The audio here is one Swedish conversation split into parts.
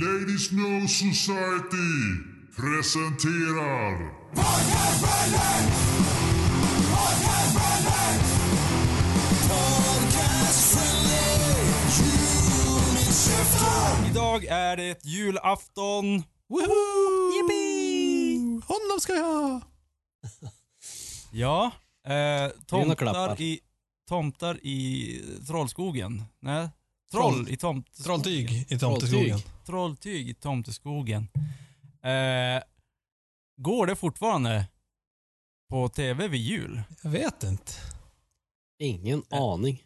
Ladies No Society presenterar Idag är det julafton. Woho! Yippee! Honom ska jag ha! Ja, eh, tomtar, klappar. i, tomtar i Trollskogen. Nej, troll, i tomt, Trolltyg i tomteskogen. Trolltyg i Tomteskogen. Eh, går det fortfarande på tv vid jul? Jag vet inte. Ingen aning.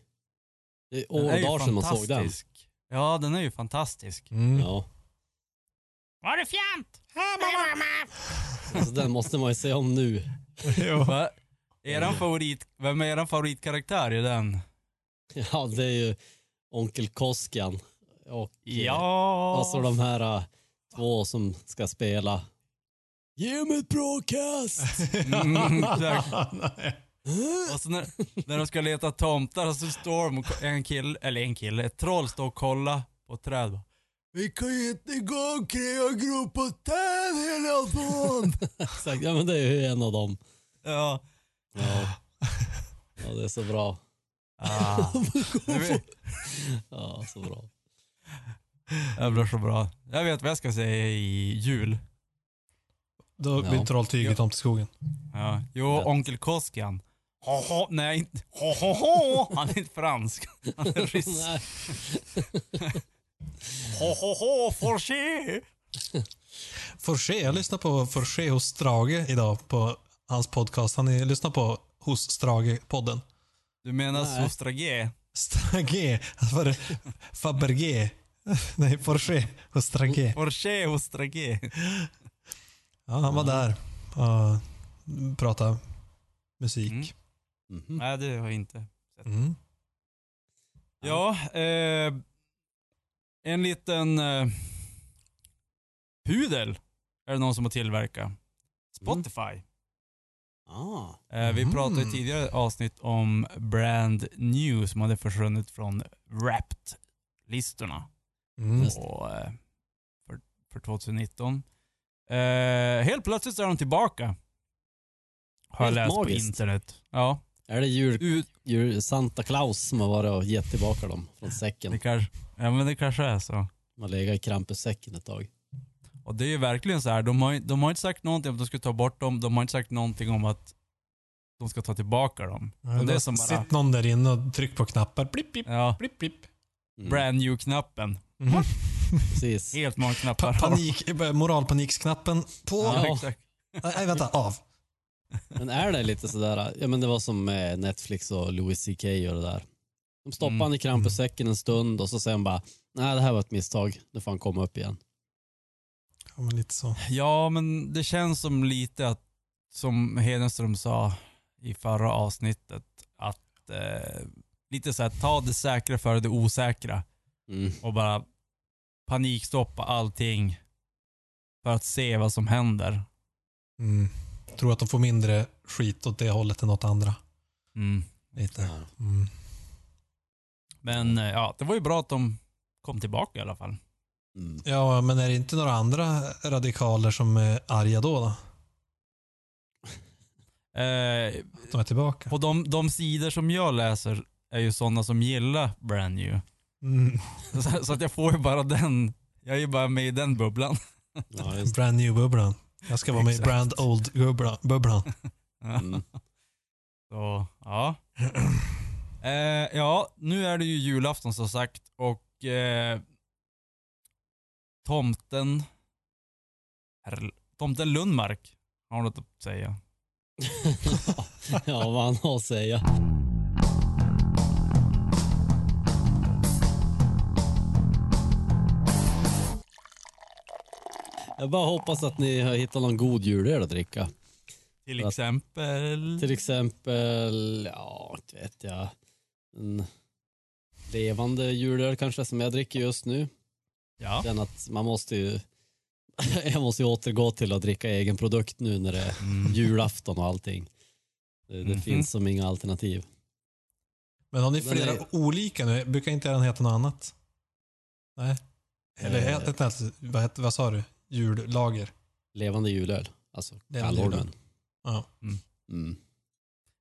Det är Den år är ju och dagar sedan man såg den. Ja, den är ju fantastisk. Mm. Ja. Var det fjant? Alltså, den måste man ju se om nu. Eran favorit, vem är eran favoritkaraktär i den? Ja, det är ju Onkel Koskian. Och Ja. alltså de här äh, två som ska spela. Ge mig ett bra kast! Mm. Och så när, när de ska leta tomtar så står de och en kille, eller en kille, ett troll står och kollar på ett träd. Vi kan ju inte gå omkring och gro på träd hela dagen. Exakt, ja men det är ju en av dem. ja. Ja. ja, det är så bra. Ah. Ja, så bra. Det blir så bra. Jag vet vad jag ska säga i jul. Då blir Ja. trolltyg i tomteskogen. Ja. Jo, Rätt. onkel Koskian. Ho, ho, nej, inte ho, ho, ho. Han är inte fransk. Han är ryss. Ho, ho, ho, Forché. Forché, jag lyssnar på Forché hos Strage idag på hans podcast. Han är, lyssnar på Hos Strage-podden. Du menar Nej. Sostragé? Strage, alltså var det Fabergé? Nej, Forché hos Strage. Forché hos Stragé. Ja, han var där och pratade musik. Mm. Mhm. Nej, det har jag inte. Mm. Ja, eh, en liten eh, pudel är det någon som har tillverkat. Spotify. Ah. Eh, vi Mhm. pratade i tidigare avsnitt om Brand New som hade försvunnit från Wrapped-listorna Mm. Och, eh, för, för 2019. Eh, helt plötsligt är de tillbaka. Har jag Helt läst magiskt. på internet. Ja. Är det jul, jul, Santa Claus som har varit och gett tillbaka dem från det, säcken? kanske, ja, men det kanske är så. Har legat i Krampussäcken ett tag. Och det är ju verkligen så här, de har, de har inte sagt någonting om att de ska ta bort dem, de har inte sagt någonting om att de ska ta tillbaka dem. Ja, det är som bara, Sitt någon där inne och tryck på knappar. Blipp, blipp, ja, blipp, blipp. Mm. brand new-knappen. Mm. Precis. Helt många Pa knappar. panik, eh, moralpaniksknappen på. Ja. Nej, vänta, av. Men är det lite sådär, ja men det var som med Netflix och Louis CK och det där. De stoppar Mm. han i Krampussäcken en stund och så säger han bara, nej det här var ett misstag, nu får han komma upp igen. Ja, men lite så. Ja, men det känns som lite att, som Hedenström sa i förra avsnittet, att eh, lite så här, ta det säkra före det osäkra Mm. och bara panikstoppa allting för att se vad som händer. Mm. Tror att de får mindre skit åt det hållet än åt andra. Mm. Lite. Mm. Men eh, ja, det var ju bra att de kom tillbaka i alla fall. Mm. Ja, men är det inte några andra radikaler som är arga då? då? Eh, de är tillbaka? på de, de sidor som jag läser är ju sådana som gillar brand new. Mm. Så, så att jag får ju bara den, jag är ju bara med i den bubblan. Ja. Brand new-bubblan. Jag ska vara med i brand old-bubblan. Mm. Så, ja. Eh, ja, nu är det ju julafton som sagt och eh, tomten, herr, tomten Lundmark har något att säga. ja, vad han har att säga. Jag bara hoppas att ni har hittat någon god julöl att dricka. Till Att- exempel... Till exempel, ja, inte vet jag. En levande julöl kanske som jag dricker just nu. Ja. Den att man måste ju, jag måste ju återgå till att dricka egen produkt nu när det är Mm. julafton och allting. Det, det Mhm. finns som inga alternativ. Men har ni flera är- olika nu? Brukar inte den heta något annat? Nej. Eller Eh. heter det inte, vad, heter, vad sa du? Jullager? Levande julöl. Alltså kallormen. Ja. Mm.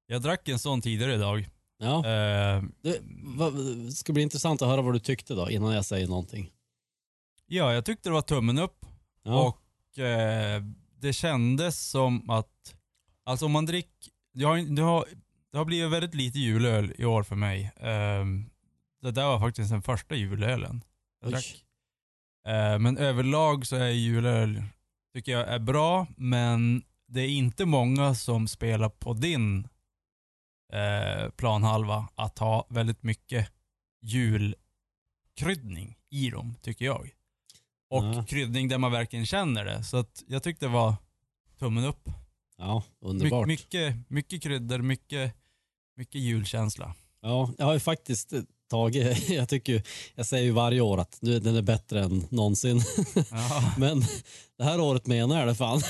Jag drack en sån tidigare idag. Ja. Eh, Det det ska bli intressant att höra vad du tyckte då, innan jag säger någonting. Ja, jag tyckte det var tummen upp. Ja. Och eh, det kändes som att, alltså om man dricker, har, det har, det har blivit väldigt lite julöl i år för mig. Eh, det där var faktiskt den första julölen jag drack. Eh, men överlag så är julöl, tycker jag är bra, men det är inte många som spelar på din eh, planhalva att ha väldigt mycket julkryddning i dem, tycker jag. Och Ja. kryddning där man verkligen känner det. Så att jag tyckte det var tummen upp. Ja, My, underbart. mycket, mycket kryddor, mycket, mycket julkänsla. Ja, jag har ju faktiskt tagit, jag tycker jag säger ju varje år att nu, den är bättre än någonsin. Ja. Men det här året menar jag det fan.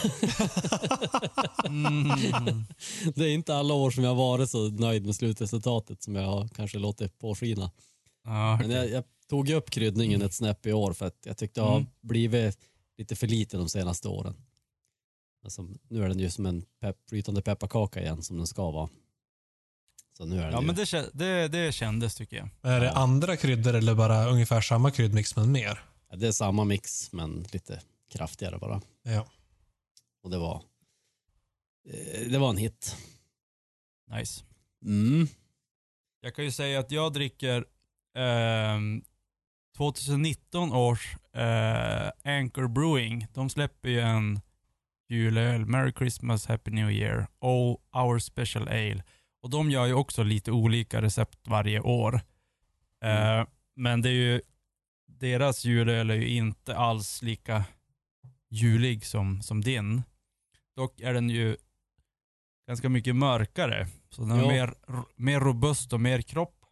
Mm. Det är inte alla år som jag har varit så nöjd med slutresultatet som jag har kanske låtit påskina. Ja, Men jag, jag tog upp kryddningen ett snäpp i år för att jag tyckte det har Mm. blivit lite för lite de senaste åren. Alltså, nu är den ju som en pepp, flytande pepparkaka igen som den ska vara. Så nu är den ja ju... men det, det, det kändes tycker jag. Är det andra kryddor eller bara ungefär samma kryddmix men mer? Ja, det är samma mix men lite kraftigare bara. Ja. Och det var, eh, det var en hit. Nice. Mm. Jag kan ju säga att jag dricker ehm, 2019 års eh, Anchor Brewing. De släpper ju en julöl, Merry Christmas, Happy New Year, All Our Special Ale. Och de gör ju också lite olika recept varje år. Eh, men det är ju, deras julöl är ju inte alls lika julig som, som din. Dock är den ju ganska mycket mörkare. Så den är mer, mer robust och mer kropp.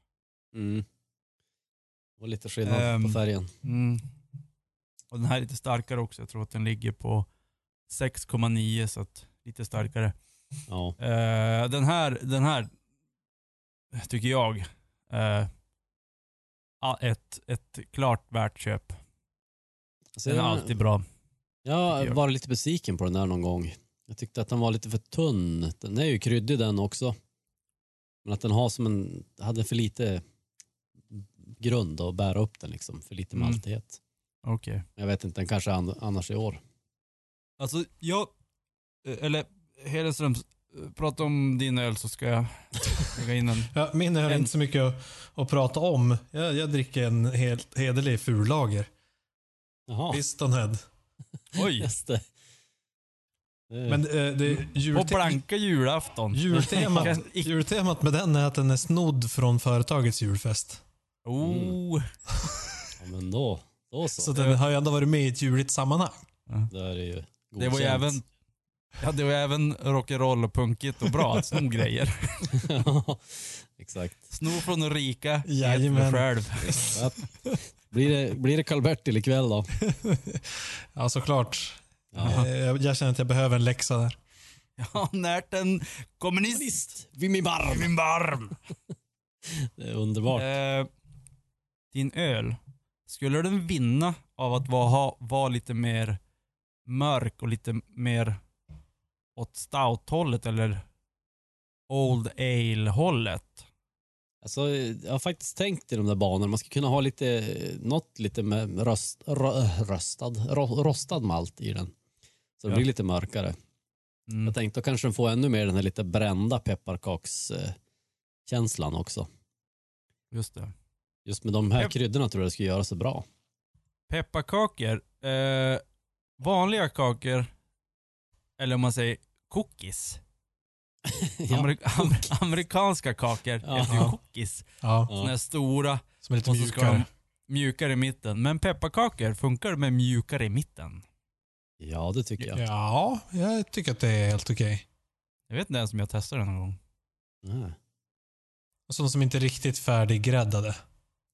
Mm. Det var lite skillnad Ehm. på färgen. Mm. Och den här är lite starkare också. Jag tror att den ligger på 6,9 så att lite starkare. Ja. Eh, den här, den här tycker jag ja, ett, ett klart värt köp. Alltså, Den är alltid bra. Jag tycker jag. var lite besviken på den där någon gång. Jag tyckte att den var lite för tunn. Den är ju kryddig den också. Men att den har som en, hade för lite grund att bära upp den liksom. För lite Mm. maltighet. Okej. Jag vet inte, den kanske är an- annars i år. Alltså jag, eh, eller Hedenström, eh, prata om din öl så ska jag lägga in en. Ja, min är En- inte så mycket att, att prata om. Jag, jag dricker en helt hederlig fullager. Jaha, Pistonhead. Oj! just det. det Men eh, det, På julte blanka julafton. jultemat, jultemat med den är att den är snodd från företagets julfest. Oh. ja, men då, då så. Så den har ju ändå varit med i ett juligt sammanhang. Är det ju Det var ju även, ja, det var även rock'n'roll och punkigt och bra att sno grejer. ja, exakt. Sno från de rika, ge till Jajamän. dig själv. Ja. Blir det, blir det Karl-Bertil ikväll då? Ja, såklart. Ja. Eh, Jag, jag känner att jag behöver en läxa där. Har närt en kommunist Vid min i barm. min barm. Det är underbart. Eh, din öl, skulle den vinna av att vara, vara lite mer mörk och lite mer åt stout-hållet eller old ale-hållet? Alltså, jag har faktiskt tänkt i de där banorna. Man ska kunna ha lite, något lite med röst, rö, röstad, ro, rostad malt i den. Så det Ja. blir lite mörkare. Mm. Jag tänkte då kanske den får ännu mer den här lite brända pepparkakskänslan också. Just det. Just med de här Pep- kryddorna tror jag det skulle göra så bra. Pepparkakor, eh, vanliga kakor, eller om man säger cookies. Amerik- am- amerikanska kakor Ja. heter ju Ja. cookies. Ja, Såna Ja. här stora som är lite mjukare. mjukare i mitten. Men pepparkakor funkar med mjukare i mitten. ja, det tycker jag. Ja, jag tycker att det är helt okej. Jag vet inte ens om jag testar den någon gång. Nej, Sådana som inte är riktigt färdiggräddade.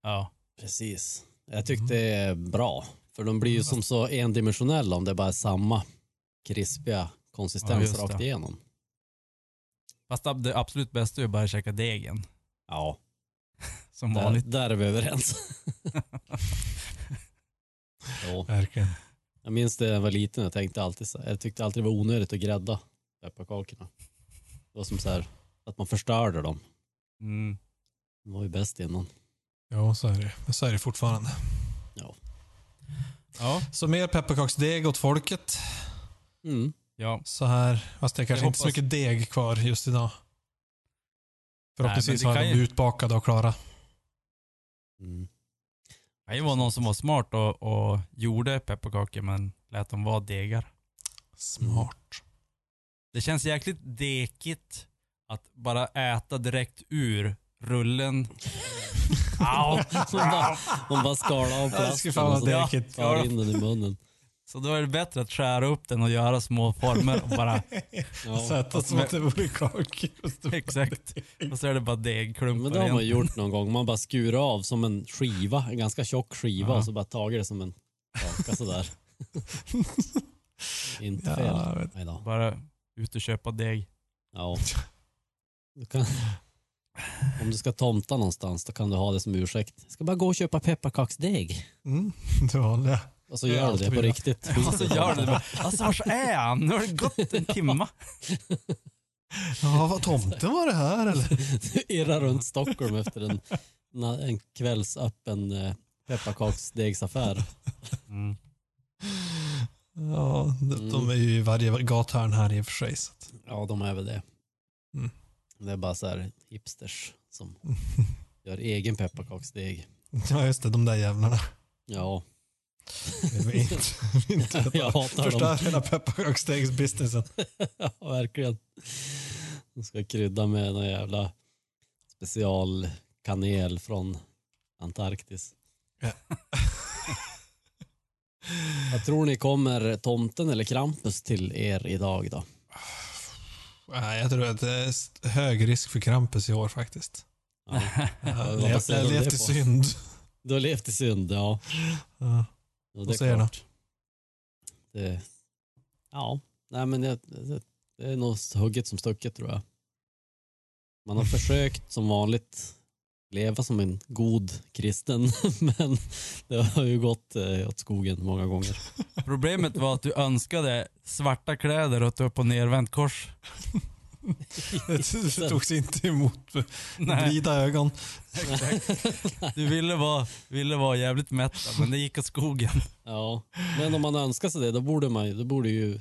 Ja. precis. Jag tyckte det är bra. För de blir ju som så endimensionella om det bara är samma krispiga Ja, konsistens just rakt igenom. Fast det absolut bästa är bara att käka degen. Ja, Som där, vanligt. där är vi överens. Ja. Verkligen. Jag minns det när jag var liten, jag tänkte alltid jag tyckte alltid det var onödigt att grädda pepparkakorna. Det var som så här, att man förstörde dem. Mm. De var ju bäst innan. Ja, så är det. Men så är det fortfarande. Ja. Ja. Så mer pepparkaksdeg åt folket. Mm. Ja. Så här. Fast det är kanske Jag inte så mycket deg kvar just idag. Förhoppningsvis Nej, har de kan ju- utbakade och klara. Mm. Det var någon som var smart och, och gjorde pepparkakor men lät dem vara degar. Smart. Det känns jäkligt dekigt att bara äta direkt ur rullen. Au! Hon bara, hon bara skalade av Det plasten skulle fan vara och så tar in den i munnen. Så då är det bättre att skära upp den och göra små former och bara... Ja. Sätta som att det vore kakor. Exakt. Och så är det bara degklumpar Men det har man igen. gjort någon gång. Man bara skurar av som en skiva, en ganska tjock skiva Ja. och så bara tagit det som en kaka sådär. Inte Ja, fel. jag vet. Nej då. Bara ut och köpa deg. Ja. Du kan, om du ska tomta någonstans då kan du ha det som ursäkt. Jag ska bara gå och köpa pepparkaksdeg. Mm, det vanliga. Och så gör du det på riktigt. Så gör det alltså vars är han? Nu har det gått en timma. Ja, vad tomten var det här eller? Du irrar runt Stockholm efter en, en kvällsöppen eh, pepparkaksdegsaffär. Mm. Ja, de, de är ju i varje gathörn här i och för sig. Ja, de är väl det. Mm. Det är bara så här hipsters som gör egen pepparkaksdeg. Ja, just det. De där jävlarna. Ja, inte, inte jag hatar dem. Förstör hela pepparkaksdegsbusinessen. Ja, verkligen. De ska krydda med någon jävla specialkanel från Antarktis. Ja. Vad tror ni kommer tomten eller Krampus till er idag då? Nej, jag tror att det är hög risk för Krampus i år faktiskt. Ja. Jag har du levt i synd. Du har levt i synd, ja. Ja. ja det Vad säger klart. Det, ja, nej men det, det, det är nog hugget som stucket tror jag. Man har försökt som vanligt leva som en god kristen men det har ju gått eh, åt skogen många gånger. Problemet var att du önskade svarta kläder och ett upp och nervänt kors. Det togs inte emot Nej, blida ögon. du ville vara, ville vara jävligt mättad men det gick åt skogen. Ja, men om man önskar sig det då borde, man, då borde ju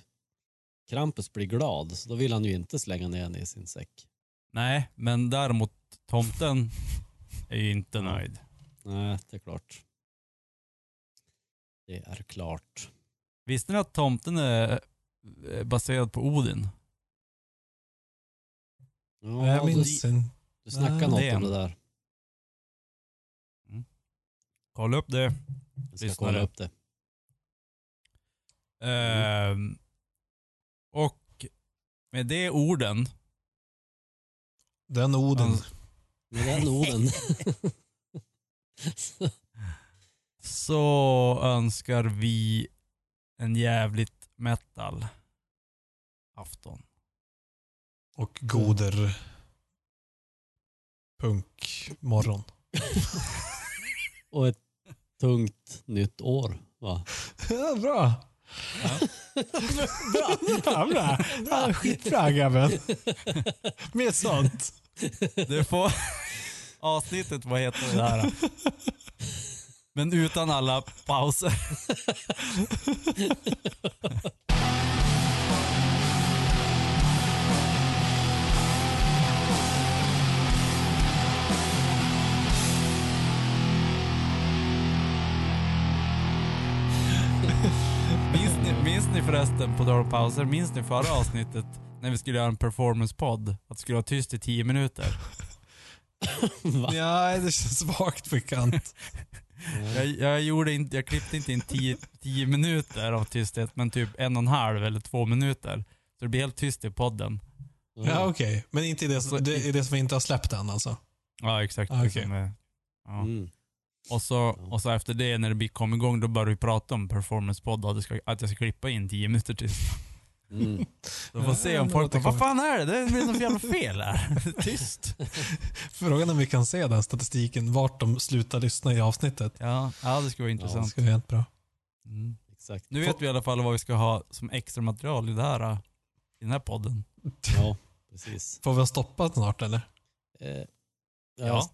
Krampus bli glad så då vill han ju inte slänga ner den i sin säck. Nej, men däremot tomten är ju inte nöjd. Nej, det är klart. Det är klart. Visste ni att tomten är eh, baserad på Odin? Ja, jag du, minns du snackar Nej, något det om det där. Kolla upp det. Jag ska Lyssnare. kolla upp det. Ehm, och med de orden Den Oden. Alltså- Med den orden. så önskar vi en jävligt metal afton. Och Goder. Punk morgon. Och ett tungt nytt år. Va? Ja, bra. bra. Ja, bra. Ja, skitbra grabben. Mer sånt. Du får avsnittet, vad heter det där. Men utan alla pauser. Minns ni, minns ni förresten, på tal om pauser, minns ni förra avsnittet när vi skulle göra en performance-podd? Att det skulle vara tyst i tio minuter. Va? Ja, det känns svagt bekant. Jag, jag, gjorde inte, jag klippte inte in tio, tio minuter av tysthet, men typ en och en halv eller två minuter. Så det blir helt tyst i podden. Ja, okej. Men inte i det, som- det är det som vi inte har släppt än alltså? Ja, exakt. Ah, det okej. som är- Ja. Mm. Och, så, och så efter det, när det kom igång, då började vi prata om performance-podd ska, att jag ska klippa in tio minuter tyst. Mm. Så får se om folk det bara, vad fan är det? Det blir något jävla fel här. Tyst. Frågan är om vi kan se den statistiken, vart de slutar lyssna i avsnittet. Ja, ja det skulle vara Det intressant. skulle vara helt bra. Mm. Exakt. Nu vet vi i alla fall vad vi ska ha som extra material i, det här, i den här podden. Ja, precis. Får vi ha stoppat snart eller? Eh, Ja. ja.